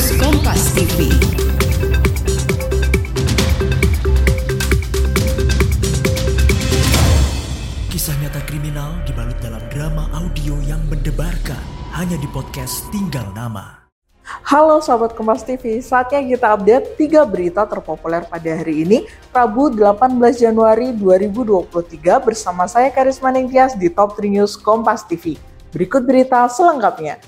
News Kompas TV. Kisah nyata kriminal dibalut dalam drama audio yang mendebarkan hanya di podcast Tinggal Nama. Halo Sobat Kompas TV, saatnya kita update 3 berita terpopuler pada hari ini, Rabu 18 Januari 2023 bersama saya Karisma Ningtyas di Top 3 News Kompas TV. Berikut berita selengkapnya.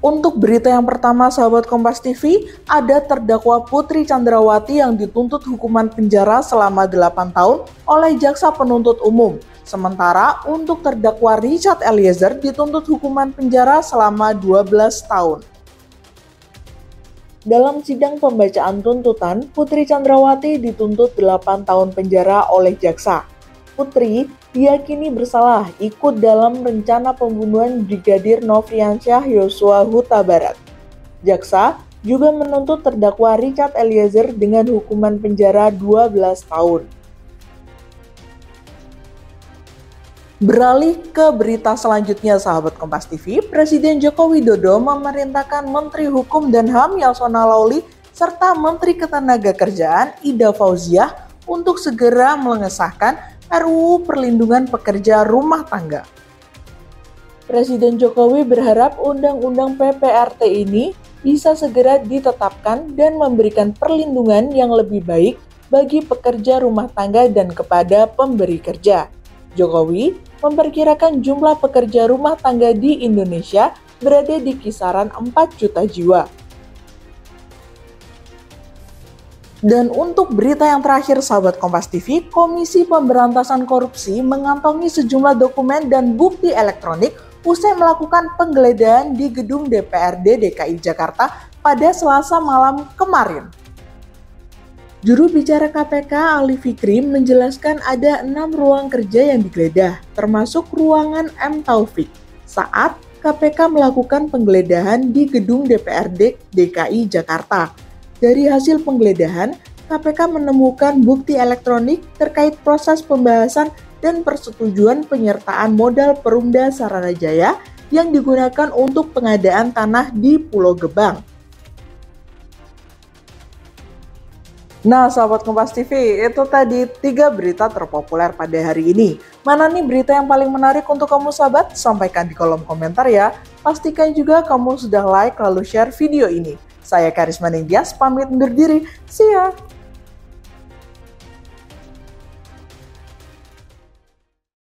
Untuk berita yang pertama, sahabat Kompas TV, ada terdakwa Putri Chandrawati yang dituntut hukuman penjara selama 8 tahun oleh jaksa penuntut umum. Sementara untuk terdakwa Richard Eliezer dituntut hukuman penjara selama 12 tahun. Dalam sidang pembacaan tuntutan, Putri Chandrawati dituntut 8 tahun penjara oleh jaksa. Putri diyakini bersalah ikut dalam rencana pembunuhan Brigadir Nofriansyah Yosua Huta Barat. Jaksa juga menuntut terdakwa Richard Eliezer dengan hukuman penjara 12 tahun. Beralih ke berita selanjutnya sahabat Kompas TV, Presiden Joko Widodo memerintahkan Menteri Hukum dan HAM Yasona Lauli serta Menteri Ketenagakerjaan Ida Fauziah untuk segera mengesahkan RUU Perlindungan Pekerja Rumah Tangga. Presiden Jokowi berharap Undang-Undang PPRT ini bisa segera ditetapkan dan memberikan perlindungan yang lebih baik bagi pekerja rumah tangga dan kepada pemberi kerja. Jokowi memperkirakan jumlah pekerja rumah tangga di Indonesia berada di kisaran 4 juta jiwa. Dan untuk berita yang terakhir sahabat Kompas TV, Komisi Pemberantasan Korupsi mengantongi sejumlah dokumen dan bukti elektronik usai melakukan penggeledahan di gedung DPRD DKI Jakarta pada Selasa malam kemarin. Juru bicara KPK Ali Fikri menjelaskan ada enam ruang kerja yang digeledah, termasuk ruangan M. Taufik, saat KPK melakukan penggeledahan di gedung DPRD DKI Jakarta. Dari hasil penggeledahan, KPK menemukan bukti elektronik terkait proses pembahasan dan persetujuan penyertaan modal Perumda Saranajaya yang digunakan untuk pengadaan tanah di Pulau Gebang. Nah, sahabat Kompas TV, itu tadi tiga berita terpopuler pada hari ini. Mana nih berita yang paling menarik untuk kamu sahabat? Sampaikan di kolom komentar ya. Pastikan juga kamu sudah like lalu share video ini. Saya Karisma Ningtyas pamit undur diri. See ya!